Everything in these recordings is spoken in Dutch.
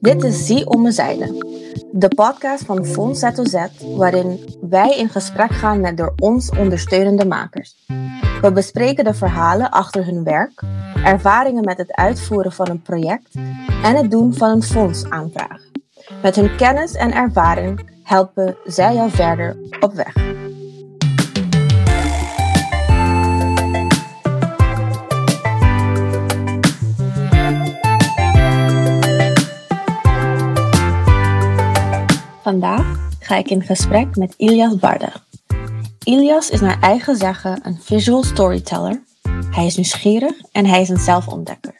Dit is Zie om mijn zijde, de podcast van Fonds ZOZ, waarin wij in gesprek gaan met door ons ondersteunende makers. We bespreken de verhalen achter hun werk, ervaringen met het uitvoeren van een project en het doen van een fondsaanvraag. Met hun kennis en ervaring helpen zij jou verder op weg. Vandaag ga ik in gesprek met Ilias Barda. Ilias is naar eigen zeggen een visual storyteller. Hij is nieuwsgierig en hij is een zelfontdekker.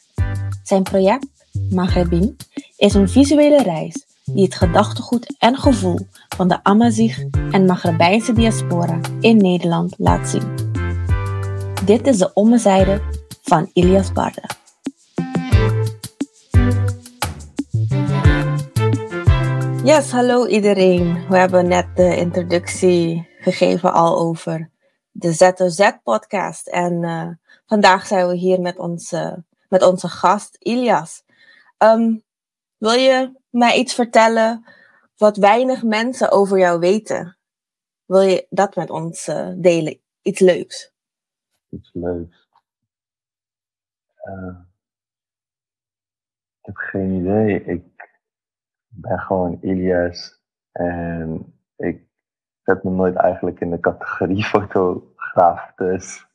Zijn project, Maghrébin, is een visuele reis die het gedachtegoed en gevoel van de Amazigh en Maghrebijnse diaspora in Nederland laat zien. Dit is de ommezijde van Ilias Barda. Yes, hallo iedereen. We hebben net de introductie gegeven al over de ZOZ-podcast. En uh, vandaag zijn we hier met onze, met onze gast Ilias. Um, wil je mij iets vertellen wat weinig mensen over jou weten? Wil je dat met ons uh, delen? Iets leuks. Iets leuks. Uh, ik heb geen idee. Ik ben gewoon Ilias. En ik zet me nooit eigenlijk in de categorie fotograaf. Dus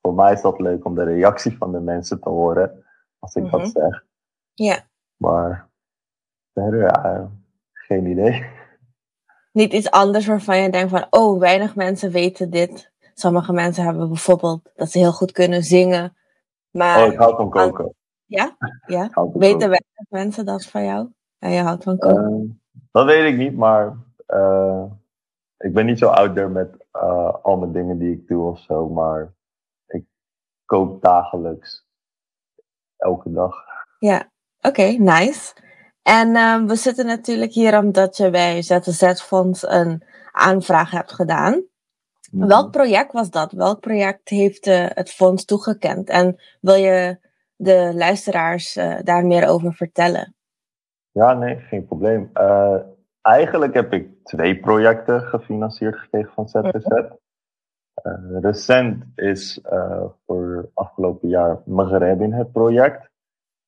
voor mij is dat leuk om de reactie van de mensen te horen als ik mm -hmm. dat zeg. Ja. Maar verder, ja, geen idee. Niet iets anders waarvan je denkt van, oh, weinig mensen weten dit. Sommige mensen hebben bijvoorbeeld dat ze heel goed kunnen zingen. Maar oh, ik hou van koken. Ja? Ja? Weten weinig mensen dat van jou? Ja, je houdt van koken. Uh, dat weet ik niet, maar uh, ik ben niet zo out there met uh, al mijn dingen die ik doe of zo, maar ik kook dagelijks. Elke dag. Ja, oké, okay, nice. En uh, we zitten natuurlijk hier omdat je bij ZZ-fonds een aanvraag hebt gedaan. Mm-hmm. Welk project was dat? Welk project heeft uh, het fonds toegekend? En wil je de luisteraars uh, daar meer over vertellen? Ja, nee, geen probleem. Uh, eigenlijk heb ik twee projecten gefinancierd gekregen van ZZZ. Uh, recent is uh, voor afgelopen jaar Maghreb het project.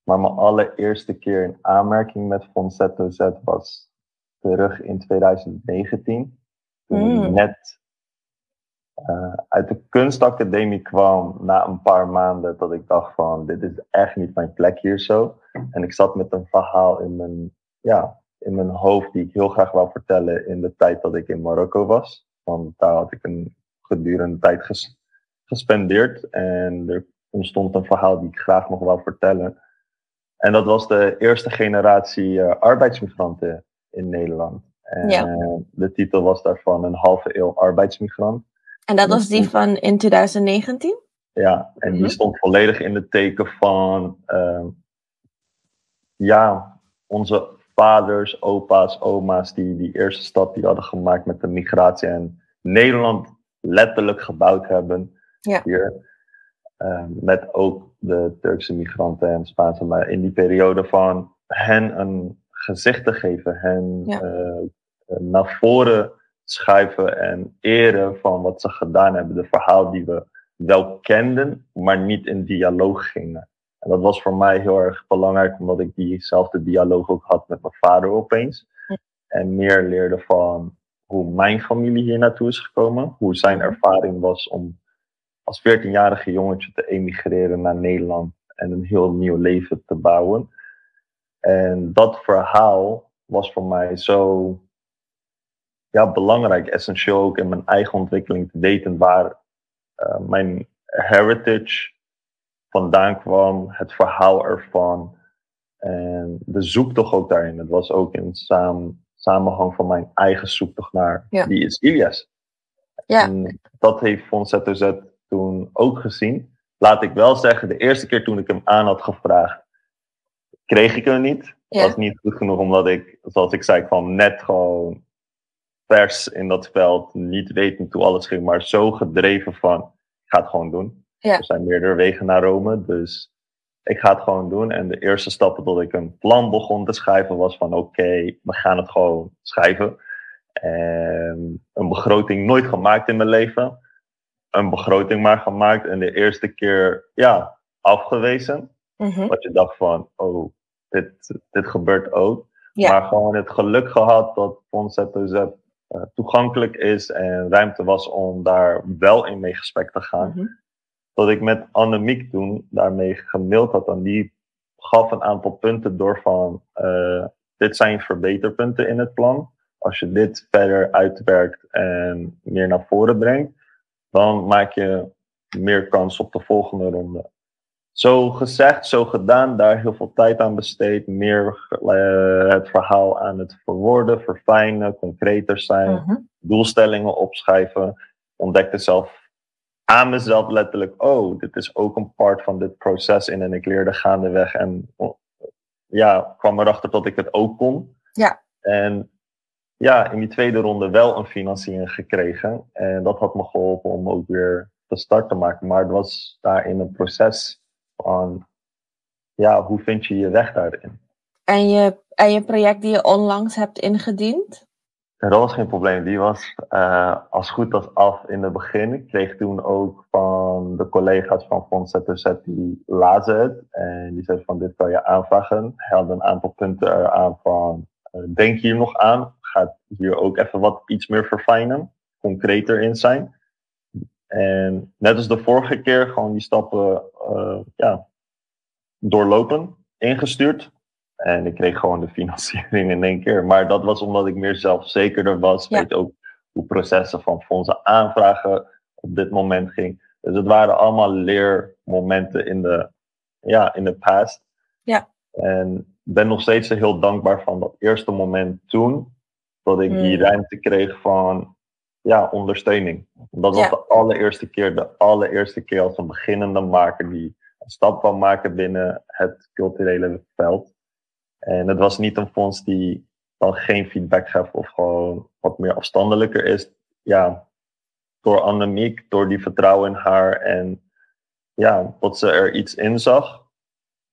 Maar mijn allereerste keer in aanmerking met Fonds ZOZ was terug in 2019. Toen mm. ik net uh, uit de kunstacademie kwam na een paar maanden dat ik dacht van dit is echt niet mijn plek hier zo. En ik zat met een verhaal in mijn, ja, in mijn hoofd die ik heel graag wou vertellen in de tijd dat ik in Marokko was. Want daar had ik een gedurende tijd ges gespendeerd en er ontstond een verhaal die ik graag nog wou vertellen. En dat was de eerste generatie uh, arbeidsmigranten in Nederland. En ja. de titel was daarvan Een halve eeuw arbeidsmigrant. En dat was die van in 2019? Ja, en die stond volledig in het teken van uh, ja, onze vaders, opa's, oma's, die die eerste stap die hadden gemaakt met de migratie en Nederland letterlijk gebouwd hebben. Ja. Hier. Uh, met ook de Turkse migranten en Spaanse, maar in die periode van hen een gezicht te geven, hen ja. uh, naar voren schuiven en eren van wat ze gedaan hebben. De verhaal die we wel kenden, maar niet in dialoog gingen. En dat was voor mij heel erg belangrijk, omdat ik diezelfde dialoog ook had met mijn vader opeens. En meer leerde van hoe mijn familie hier naartoe is gekomen. Hoe zijn ervaring was om als 14-jarige jongetje te emigreren naar Nederland en een heel nieuw leven te bouwen. En dat verhaal was voor mij zo ja, belangrijk, essentieel ook in mijn eigen ontwikkeling te weten waar uh, mijn heritage vandaan kwam, het verhaal ervan en de zoektocht ook daarin. Het was ook in samen, samenhang van mijn eigen zoektocht naar ja. wie is Ilias. Ja. En dat heeft Fonds ZOZ toen ook gezien. Laat ik wel zeggen, de eerste keer toen ik hem aan had gevraagd, kreeg ik hem niet. Ja. was niet goed genoeg, omdat ik, zoals ik zei, kwam net gewoon vers in dat veld, niet wetend hoe alles ging, maar zo gedreven van, ik ga het gewoon doen. Ja. Er zijn meerdere wegen naar Rome, dus ik ga het gewoon doen. En de eerste stap dat ik een plan begon te schrijven was van oké, we gaan het gewoon schrijven. En een begroting nooit gemaakt in mijn leven. Een begroting maar gemaakt en de eerste keer ja, afgewezen. Mhm. Wat je dacht van, oh, dit, dit gebeurt ook. Ja. Maar gewoon het geluk gehad dat eh, toegankelijk is en ruimte was om daar wel in mee gesprek te gaan. Mhm. Dat ik met Annemiek toen daarmee gemaild had en die gaf een aantal punten door van, eh, dit zijn verbeterpunten in het plan. Als je dit verder uitwerkt en meer naar voren brengt, dan maak je meer kans op de volgende ronde. Zo gezegd, zo gedaan, daar heel veel tijd aan besteed. Meer eh, het verhaal aan het verwoorden, verfijnen, concreter zijn, Mhm. doelstellingen opschrijven. Ontdekte zelf aan mezelf letterlijk, oh, dit is ook een part van dit proces in. En ik leerde gaandeweg en oh, ja, kwam erachter dat ik het ook kon. Ja. En ja, in die tweede ronde wel een financiering gekregen. En dat had me geholpen om ook weer de start te maken. Maar het was daarin een proces van, ja, hoe vind je je weg daarin? En je, en je project die je onlangs hebt ingediend? En dat was geen probleem. Die was eh, als goed als af in het begin. Ik kreeg toen ook van de collega's van Fonds ZZ, die lazen het. En die zeiden van, dit kan je aanvragen. Hij had een aantal punten eraan van, eh, denk hier nog aan. Gaat hier ook even wat iets meer verfijnen. Concreter in zijn. En net als de vorige keer, gewoon die stappen eh, ja, doorlopen, ingestuurd. En ik kreeg gewoon de financiering in één keer. Maar dat was omdat ik meer zelfzekerder was. Ja. Weet ook hoe processen van fondsen aanvragen op dit moment ging. Dus het waren allemaal leermomenten in de, ja, in de past. Ja. En ik ben nog steeds heel dankbaar van dat eerste moment toen. Dat ik die Mm. ruimte kreeg van ja, ondersteuning. Dat was Ja. de allereerste keer, de allereerste keer als een beginnende maker die een stap kwam maken binnen het culturele veld. En het was niet een fonds die dan geen feedback gaf of gewoon wat meer afstandelijker is. Ja, door Annemiek, door die vertrouwen in haar en ja, dat ze er iets in zag,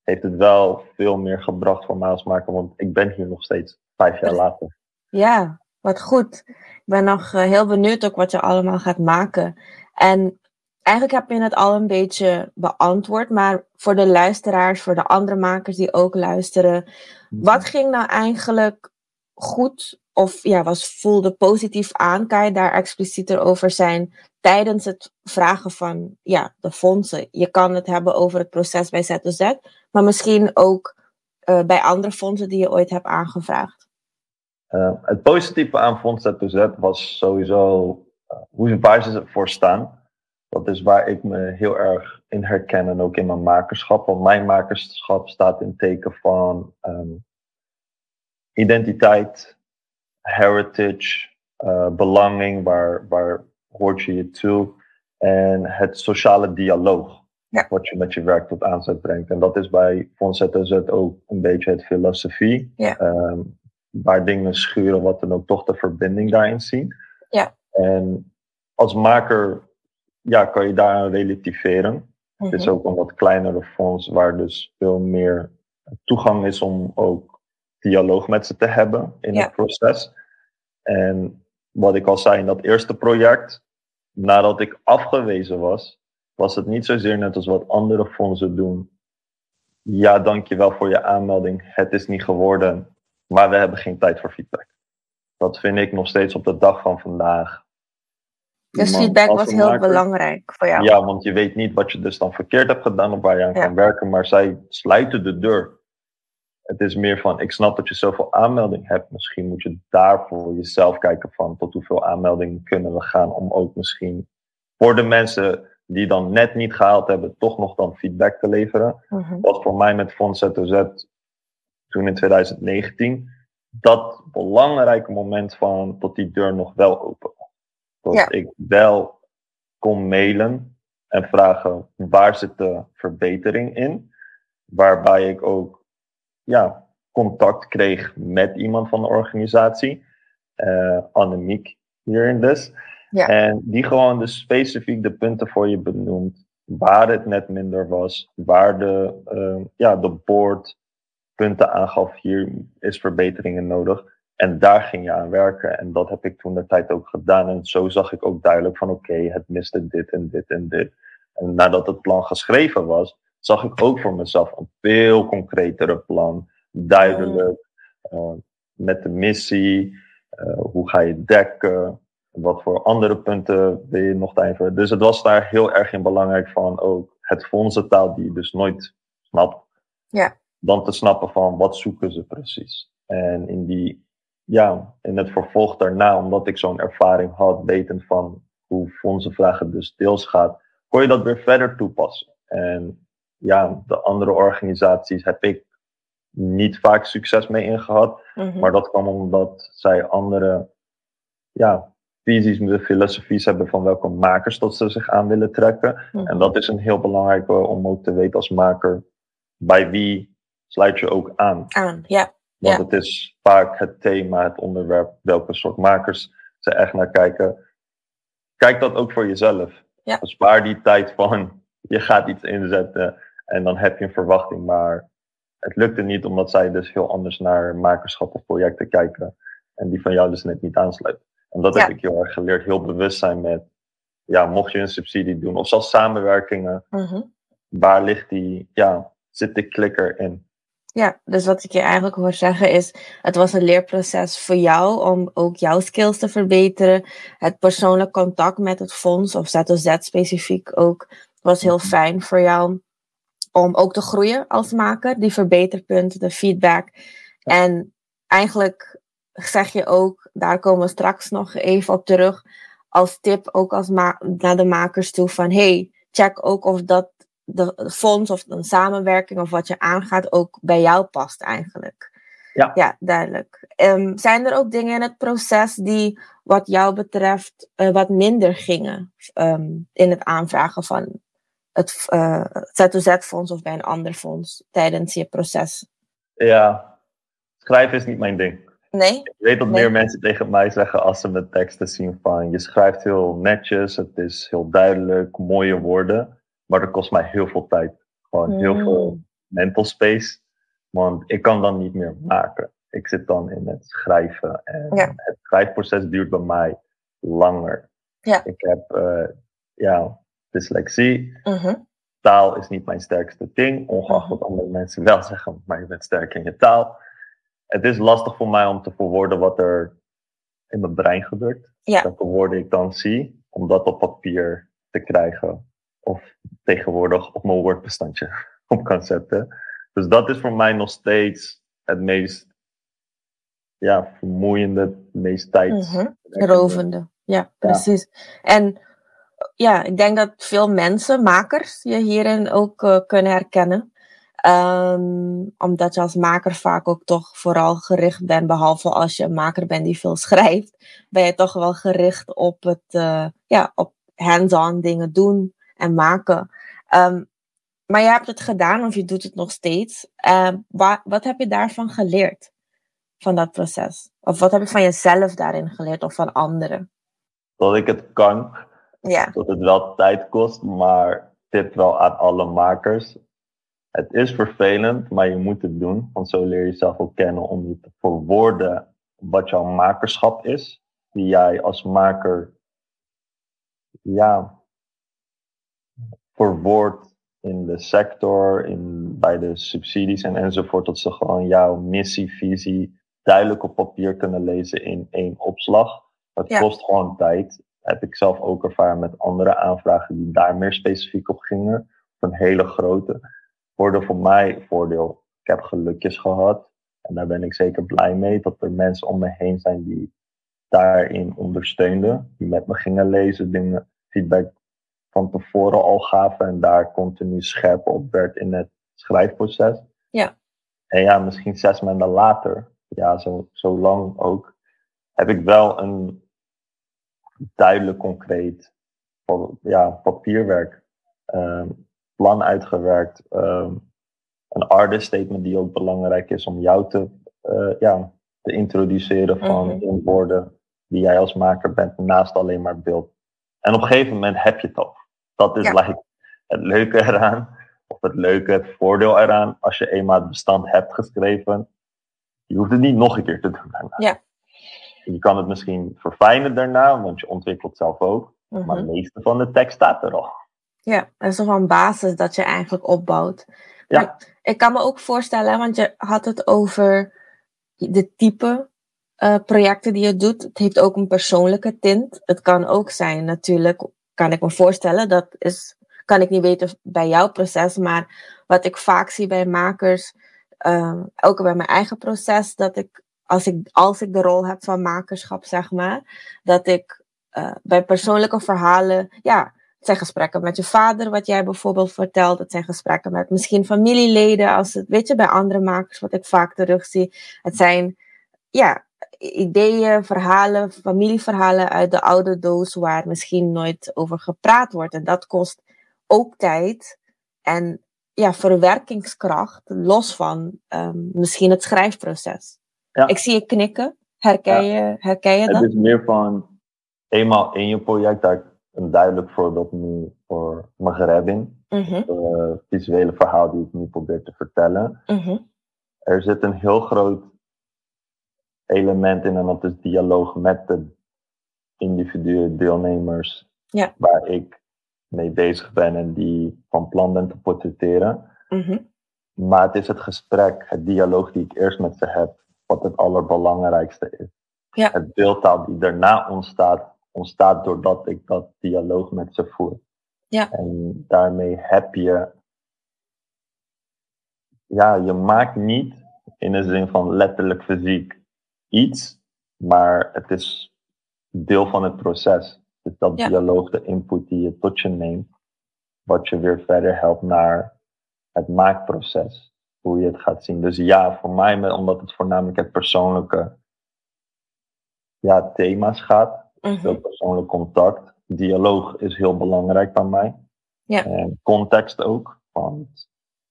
heeft het wel veel meer gebracht voor mij als maker, want ik ben hier nog steeds vijf jaar later. Ja, wat goed. Ik ben nog eh, heel benieuwd ook wat je allemaal gaat maken. En eigenlijk heb je het al een beetje beantwoord, maar voor de luisteraars, voor de andere makers die ook luisteren, wat ging nou eigenlijk goed of ja, was, voelde positief aan? Kan je daar explicieter over zijn tijdens het vragen van ja, de fondsen? Je kan het hebben over het proces bij ZZ, maar misschien ook eh, bij andere fondsen die je ooit hebt aangevraagd. Uh, het positieve aan Fonds ZZ was sowieso uh, hoe ze waar ze voor staan. Dat is waar ik me heel erg in herken en ook in mijn makerschap. Want mijn makerschap staat in teken van um, identiteit, heritage, uh, belanging, waar, waar hoort je je toe. En het sociale dialoog. Ja. Wat je met je werk tot aanzet brengt. En dat is bij Fonds ZZ ook een beetje het filosofie. Ja. Um, waar dingen schuren, wat dan ook toch de verbinding daarin zien. Ja. En als maker ja, kan je daaraan relativeren. Mhm. Het is ook een wat kleinere fonds waar dus veel meer toegang is om ook dialoog met ze te hebben in Ja. het proces. En wat ik al zei in dat eerste project, nadat ik afgewezen was, was het niet zozeer net als wat andere fondsen doen. Ja, dankjewel voor je aanmelding. Het is niet geworden, maar we hebben geen tijd voor feedback. Dat vind ik nog steeds op de dag van vandaag. Dus feedback was heel belangrijk voor jou. Ja, want je weet niet wat je dus dan verkeerd hebt gedaan of waar je aan Ja. kan werken, maar zij sluiten de deur. Het is meer van, ik snap dat je zoveel aanmelding hebt. Misschien moet je daarvoor jezelf kijken van tot hoeveel aanmeldingen kunnen we gaan om ook misschien voor de mensen die dan net niet gehaald hebben, toch nog dan feedback te leveren. Mhm. Wat voor mij met Fonds ZOZ toen in 2019, dat belangrijke moment van tot die deur nog wel open was. Dat Ja. ik wel kon mailen en vragen waar zit de verbetering in. Waarbij ik ook ja, contact kreeg met iemand van de organisatie, eh Annemiek hierin dus. Ja. En die gewoon dus specifiek de punten voor je benoemt waar het net minder was, waar de, uh, ja, de board punten aangaf, hier is verbeteringen nodig. En daar ging je aan werken. En dat heb ik toen de tijd ook gedaan. En zo zag ik ook duidelijk van oké, het miste dit en dit en dit. En nadat het plan geschreven was, zag ik ook voor mezelf een veel concretere plan. Duidelijk. Uh, met de missie. Uh, hoe ga je dekken? Wat voor andere punten wil je nog even? Dus het was daar heel erg in belangrijk van ook het fondsentaal die je dus nooit snapt. Ja. Dan te snappen van wat zoeken ze precies. En in die, ja, in het vervolg daarna, omdat ik zo'n ervaring had, wetend van hoe fondsenvragen dus deels gaat, kon je dat weer verder toepassen. En ja, de andere organisaties heb ik niet vaak succes mee ingehad. Mhm. Maar dat kwam omdat zij andere ja, visies, de filosofies hebben van welke makers dat ze zich aan willen trekken. Mhm. En dat is een heel belangrijke om ook te weten als maker bij wie sluit je ook aan. Aan, ja. Want Ja. het is vaak het thema, het onderwerp, welke soort makers ze echt naar kijken. Kijk dat ook voor jezelf. Ja. Spaar die tijd van je gaat iets inzetten en dan heb je een verwachting, maar het lukte niet omdat zij dus heel anders naar makerschap of projecten kijken en die van jou dus net niet aansluiten. En dat heb ik heel erg geleerd, heel bewust zijn met, ja, mocht je een subsidie doen of zelfs samenwerkingen, Mhm. waar ligt die, ja, zit de klikker in? Ja, dus wat ik je eigenlijk hoor zeggen is, het was een leerproces voor jou om ook jouw skills te verbeteren. Het persoonlijk contact met het fonds, of ZOZ specifiek ook, was heel Mhm. fijn voor jou. Om ook te groeien als maker, die verbeterpunten, de feedback. En eigenlijk zeg je ook, daar komen we straks nog even op terug, als tip ook als naar de makers toe van, hey, check ook of dat de fonds of een samenwerking of wat je aangaat ook bij jou past eigenlijk. Ja. Ja, duidelijk. Ehm, zijn er ook dingen in het proces die wat jou betreft eh, wat minder gingen ehm, in het aanvragen van het eh, ZOZ-fonds of bij een ander fonds tijdens je proces? Ja, schrijven is niet mijn ding. Nee? Ik weet dat Nee. meer mensen tegen mij zeggen als ze mijn teksten zien van je schrijft heel netjes, het is heel duidelijk, mooie woorden, maar dat kost mij heel veel tijd. Gewoon heel Hmm. veel mental space, want ik kan dan niet meer maken. Ik zit dan in het schrijven en Ja. het schrijfproces duurt bij mij langer. Ja. Ik heb eh, ja, dyslexie, Mhm. taal is niet mijn sterkste ding, ongeacht Mhm. wat andere mensen wel zeggen, maar je bent sterk in je taal. Het is lastig voor mij om te verwoorden wat er in mijn brein gebeurt. Ja. Welke woorden ik dan zie, om dat op papier te krijgen. Of tegenwoordig op mijn woordbestandje op kan zetten. Dus dat is voor mij nog steeds het meest ja, vermoeiende, het meest tijd. Mhm. Ja, precies. En ja, ik denk dat veel mensen, makers, je hierin ook eh, kunnen herkennen. Ehm, omdat je als maker vaak ook toch vooral gericht bent, behalve als je een maker bent die veel schrijft, ben je toch wel gericht op het eh, ja, op hands-on dingen doen en maken. Ehm, maar je hebt het gedaan of je doet het nog steeds. Ehm, wa- wat heb je daarvan geleerd? Van dat proces? Of wat heb je van jezelf daarin geleerd of van anderen? Dat ik het kan, Ja. dat het wel tijd kost, maar tip wel aan alle makers. Het is vervelend, maar je moet het doen, want zo leer je jezelf ook kennen om je te verwoorden wat jouw makerschap is, die jij als maker ja, verwoordt in de sector, in, bij de subsidies en enzovoort, dat ze gewoon jouw missie, visie duidelijk op papier kunnen lezen in één opslag. Ja. kost gewoon tijd. Heb ik zelf ook ervaren met andere aanvragen die daar meer specifiek op gingen. Een hele grote. Voordeel voor mij, voordeel. Ik heb gelukjes gehad. En daar ben ik zeker blij mee. Dat er mensen om me heen zijn die daarin ondersteunden. Die met me gingen lezen, dingen, feedback van tevoren al gaven. En daar continu scherp op werd in het schrijfproces. Ja. En ja, misschien zes maanden later, ja, zo, zo lang ook, heb ik wel een duidelijk concreet ja, papierwerk, ehm, plan uitgewerkt. ehm, een artist statement die ook belangrijk is om jou te, eh, ja, te introduceren van Mhm. woorden die jij als maker bent, naast alleen maar beeld. En op een gegeven moment heb je het al. Dat is Ja. like het leuke eraan, of het leuke, het voordeel eraan, als je eenmaal het bestand hebt geschreven, je hoeft het niet nog een keer te doen daarna. Ja. Je kan het misschien verfijnen daarna, want je ontwikkelt zelf ook. Maar Mhm. het meeste van de tekst staat er al. Ja, dat is toch een basis dat je eigenlijk opbouwt. Ja. Maar ik kan me ook voorstellen, want je had het over de type eh, projecten die je doet. Het heeft ook een persoonlijke tint. Het kan ook zijn, natuurlijk, kan ik me voorstellen, dat is, kan ik niet weten bij jouw proces, maar wat ik vaak zie bij makers, ehm, ook bij mijn eigen proces, dat ik als, ik, als ik de rol heb van makerschap, zeg maar, dat ik eh, bij persoonlijke verhalen, ja, het zijn gesprekken met je vader, wat jij bijvoorbeeld vertelt. Het zijn gesprekken met misschien familieleden, als het, weet je, bij andere makers, wat ik vaak terugzie. Het zijn, ja, ideeën, verhalen, familieverhalen uit de oude doos waar misschien nooit over gepraat wordt. En dat kost ook tijd en ja, verwerkingskracht, los van ehm, misschien het schrijfproces. Ja. Ik zie je knikken. Herken je, herken je Het dat? is meer van, eenmaal in je project, daar een duidelijk voorbeeld nu voor Maghrebin. Mhm, Het visuele verhaal die ik nu probeer te vertellen. mhm, Er zit een heel groot element in en dat is dialoog met de individuele deelnemers Ja. waar ik mee bezig ben en die van plan ben te portretteren. mhm. Maar het is het gesprek, het dialoog die ik eerst met ze heb, wat het allerbelangrijkste is. Ja. Het beeldtaal die daarna ontstaat, ontstaat doordat ik dat dialoog met ze voer. Ja. En daarmee heb je, ja, je maakt niet in de zin van letterlijk fysiek iets, maar het is deel van het proces. Dus dat Ja. dialoog, de input die je tot je neemt, wat je weer verder helpt naar het maakproces. Hoe je het gaat zien. Dus ja, voor mij, omdat het voornamelijk het persoonlijke ja, thema's gaat, veel persoonlijk contact. Dialoog is heel belangrijk bij mij. Ja. En context ook. Want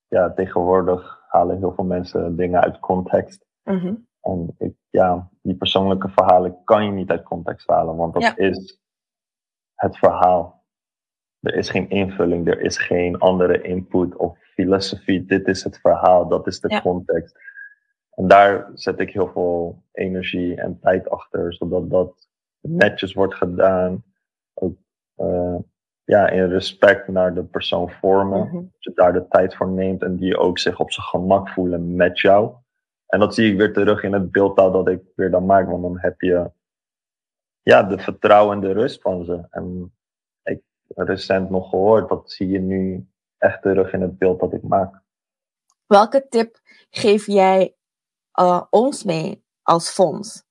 ja, tegenwoordig halen heel veel mensen dingen uit context. Mhm. En ik, ja, die persoonlijke verhalen kan je niet uit context halen, want dat Ja. is het verhaal. Er is geen invulling, er is geen andere input of filosofie. Dit is het verhaal, dat is de Ja. context. En daar zet ik heel veel energie en tijd achter, zodat dat netjes wordt gedaan. Ook eh, ja, in respect naar de persoon vormen. Mhm. Dat je daar de tijd voor neemt en die ook zich op zijn gemak voelen met jou. En dat zie ik weer terug in het beeldtaal dat ik weer dan maak. Want dan heb je ja, de vertrouwen en de rust van ze. En ik recent nog gehoord, dat zie je nu echt terug in het beeld dat ik maak. Welke tip geef jij eh, ons mee als fonds?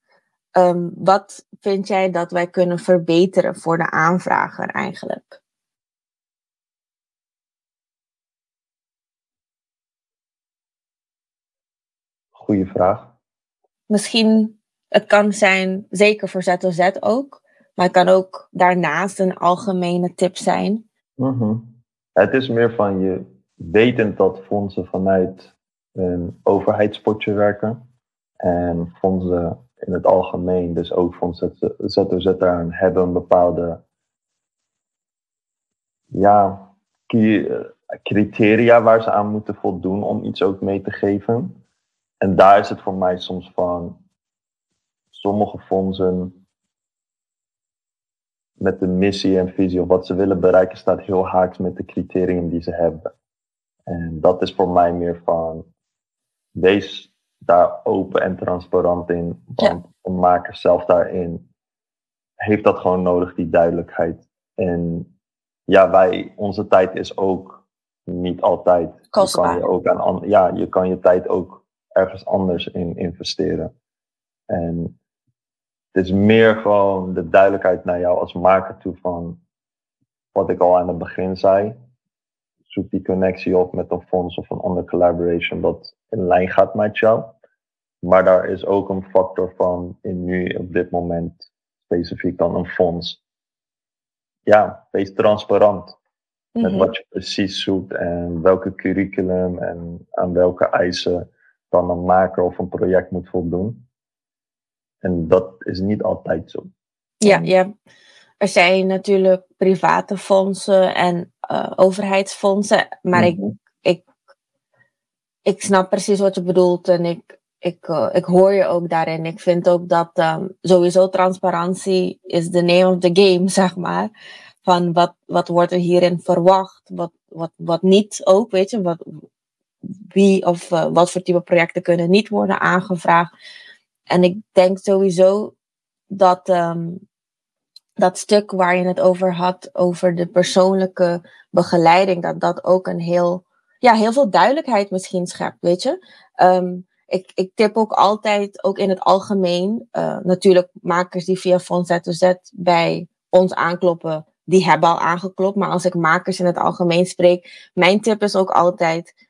Ehm, wat vind jij dat wij kunnen verbeteren voor de aanvrager eigenlijk? Goeie vraag. Misschien, het kan zijn, zeker voor ZOZ ook, maar het kan ook daarnaast een algemene tip zijn. Mhm. Het is meer van je wetend dat fondsen vanuit een overheidspotje werken. En fondsen in het algemeen, dus ook fondsen ZOZ daar hebben een bepaalde ja, criteria waar ze aan moeten voldoen om iets ook mee te geven. En daar is het voor mij soms van sommige fondsen met de missie en visie of wat ze willen bereiken staat heel haaks met de criteria die ze hebben. En dat is voor mij meer van wees daar open en transparant in. Want een maker zelf daarin heeft dat gewoon nodig, die duidelijkheid. En ja, wij, onze tijd is ook niet altijd. Je Kostbaar. kan je ook aan, an- ja, je kan je tijd ook ergens anders in investeren. En het is meer gewoon de duidelijkheid naar jou als maker toe van wat ik al aan het begin zei. Zoek die connectie op met een fonds of een andere collaboration dat in lijn gaat met jou. Maar daar is ook een factor van in nu op dit moment specifiek dan een fonds. Ja, wees transparant met Mhm. wat je precies zoekt en welke curriculum en aan welke eisen dan een maker of een project moet voldoen. En dat is niet altijd zo. Ja, ja, er zijn natuurlijk private fondsen en uh, overheidsfondsen. Maar ik, Mhm. ik, ik snap precies wat je bedoelt en ik, ik, uh, ik hoor je ook daarin. Ik vind ook dat um, sowieso transparantie is the name of the game, zeg maar. Van wat, wat wordt er hierin verwacht, wat, wat, wat niet ook, weet je. Wat, wie of uh, wat voor type projecten kunnen niet worden aangevraagd. En ik denk sowieso dat um, dat stuk waar je het over had, over de persoonlijke begeleiding, dat dat ook een heel, ja, heel veel duidelijkheid misschien schept, weet je. Um, ik, ik tip ook altijd, ook in het algemeen, uh, natuurlijk makers die via Fonds Z2Z bij ons aankloppen, die hebben al aangeklopt. Maar als ik makers in het algemeen spreek, mijn tip is ook altijd,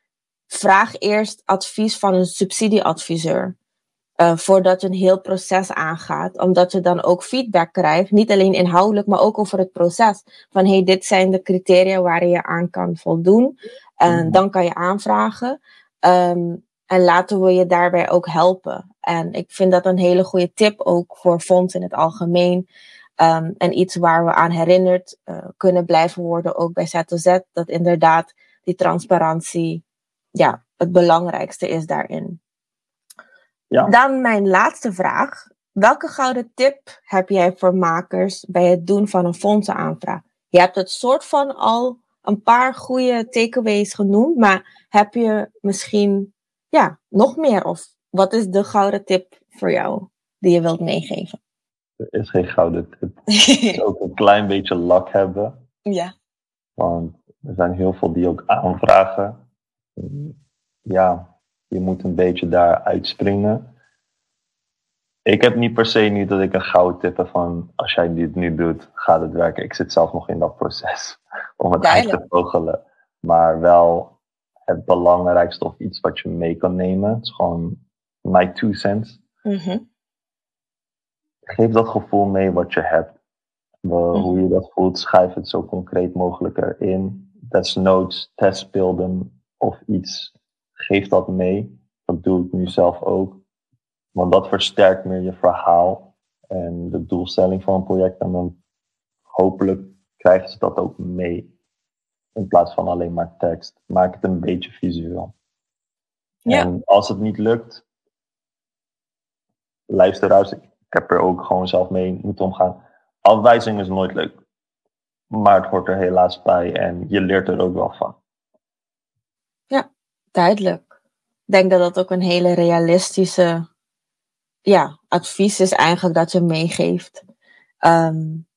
vraag eerst advies van een subsidieadviseur. Uh, voordat je een heel proces aangaat. Omdat je dan ook feedback krijgt. Niet alleen inhoudelijk, maar ook over het proces. Van hey, dit zijn de criteria waar je aan kan voldoen. En mm. dan kan je aanvragen. Um, en laten we je daarbij ook helpen. En ik vind dat een hele goede tip ook voor fonds in het algemeen. Um, en iets waar we aan herinnerd uh, kunnen blijven worden, ook bij Z2Z. Dat inderdaad die transparantie ja, het belangrijkste is daarin. Ja. Dan mijn laatste vraag. Welke gouden tip heb jij voor makers bij het doen van een fondsenaanvraag? Je hebt het soort van al een paar goede takeaways genoemd, maar heb je misschien ja, nog meer? Of wat is de gouden tip voor jou die je wilt meegeven? Er is geen gouden tip. Is ook een klein beetje lak hebben. Ja. Want er zijn heel veel die ook aanvragen. Ja, je moet een beetje daar uitspringen. Ik heb niet per se niet dat ik een gouden tip heb van als jij dit nu doet, gaat het werken. Ik zit zelf nog in dat proces om het uit te vogelen. Maar wel het belangrijkste of iets wat je mee kan nemen. Het is gewoon my two cents. Mm-hmm. Geef dat gevoel mee wat je hebt. Mm-hmm. Hoe je dat voelt, schrijf het zo concreet mogelijk erin. Desnoods, testbeelden of iets. Geef dat mee. Dat doe ik nu zelf ook. Want dat versterkt meer je verhaal en de doelstelling van een project. En dan hopelijk krijgen ze dat ook mee. In plaats van alleen maar tekst. Maak het een beetje visueel. Ja. En als het niet lukt, luisteraars, ik heb er ook gewoon zelf mee moeten omgaan. Afwijzing is nooit leuk. Maar het hoort er helaas bij en je leert er ook wel van. Duidelijk. Ik denk dat dat ook een hele realistische ja, advies is eigenlijk dat je meegeeft. Um,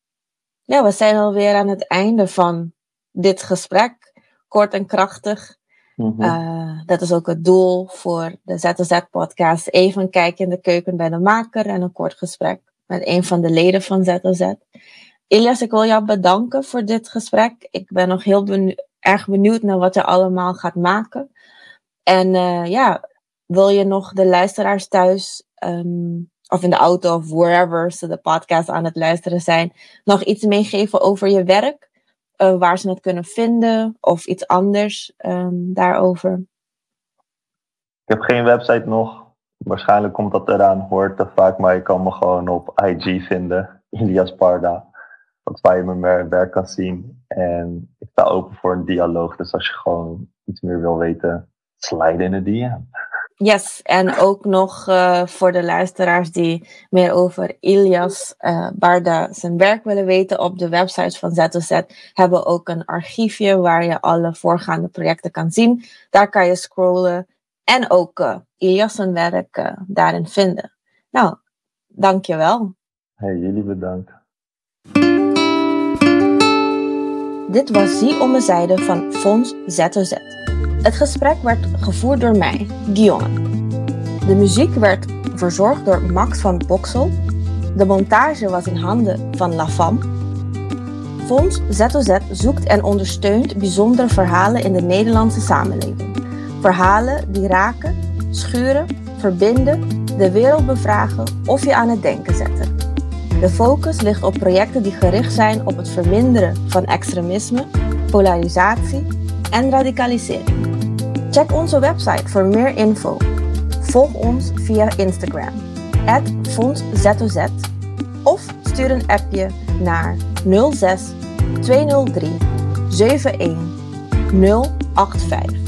ja, we zijn alweer aan het einde van dit gesprek. Kort en krachtig. Mm-hmm. Uh, dat is ook het doel voor de ZZ-podcast. Even een kijkje in de keuken bij de maker en een kort gesprek met een van de leden van ZZ. Ilias, ik wil jou bedanken voor dit gesprek. Ik ben nog heel benieu erg benieuwd naar wat je allemaal gaat maken. En uh, ja, wil je nog de luisteraars thuis um, of in de auto of wherever ze de podcast aan het luisteren zijn, nog iets meegeven over je werk? Uh, waar ze het kunnen vinden of iets anders um, daarover? Ik heb geen website nog. Waarschijnlijk komt dat eraan, hoort te vaak, maar je kan me gewoon op IG vinden, Ilias Parda. Wat waar je mijn werk kan zien. En ik sta open voor een dialoog, dus als je gewoon iets meer wil weten, slide in de DM. Yes, en ook nog uh, voor de luisteraars die meer over Ilias uh, Barda zijn werk willen weten op de website van ZOZ hebben we ook een archiefje waar je alle voorgaande projecten kan zien. Daar kan je scrollen en ook uh, Ilias zijn werk daarin vinden. Nou, dankjewel. Hey, jullie bedankt. Dit was Zie om mijn zijde van Fonds ZOZ. Het gesprek werd gevoerd door mij, Guillaume. De muziek werd verzorgd door Max van Boksel. De montage was in handen van La Femme. Fonds ZOZ zoekt en ondersteunt bijzondere verhalen in de Nederlandse samenleving. Verhalen die raken, schuren, verbinden, de wereld bevragen of je aan het denken zetten. De focus ligt op projecten die gericht zijn op het verminderen van extremisme, polarisatie en radicalisering. Check onze website voor meer info. Volg ons via Instagram, FondsZOZ, of stuur een appje naar 06 203 71085.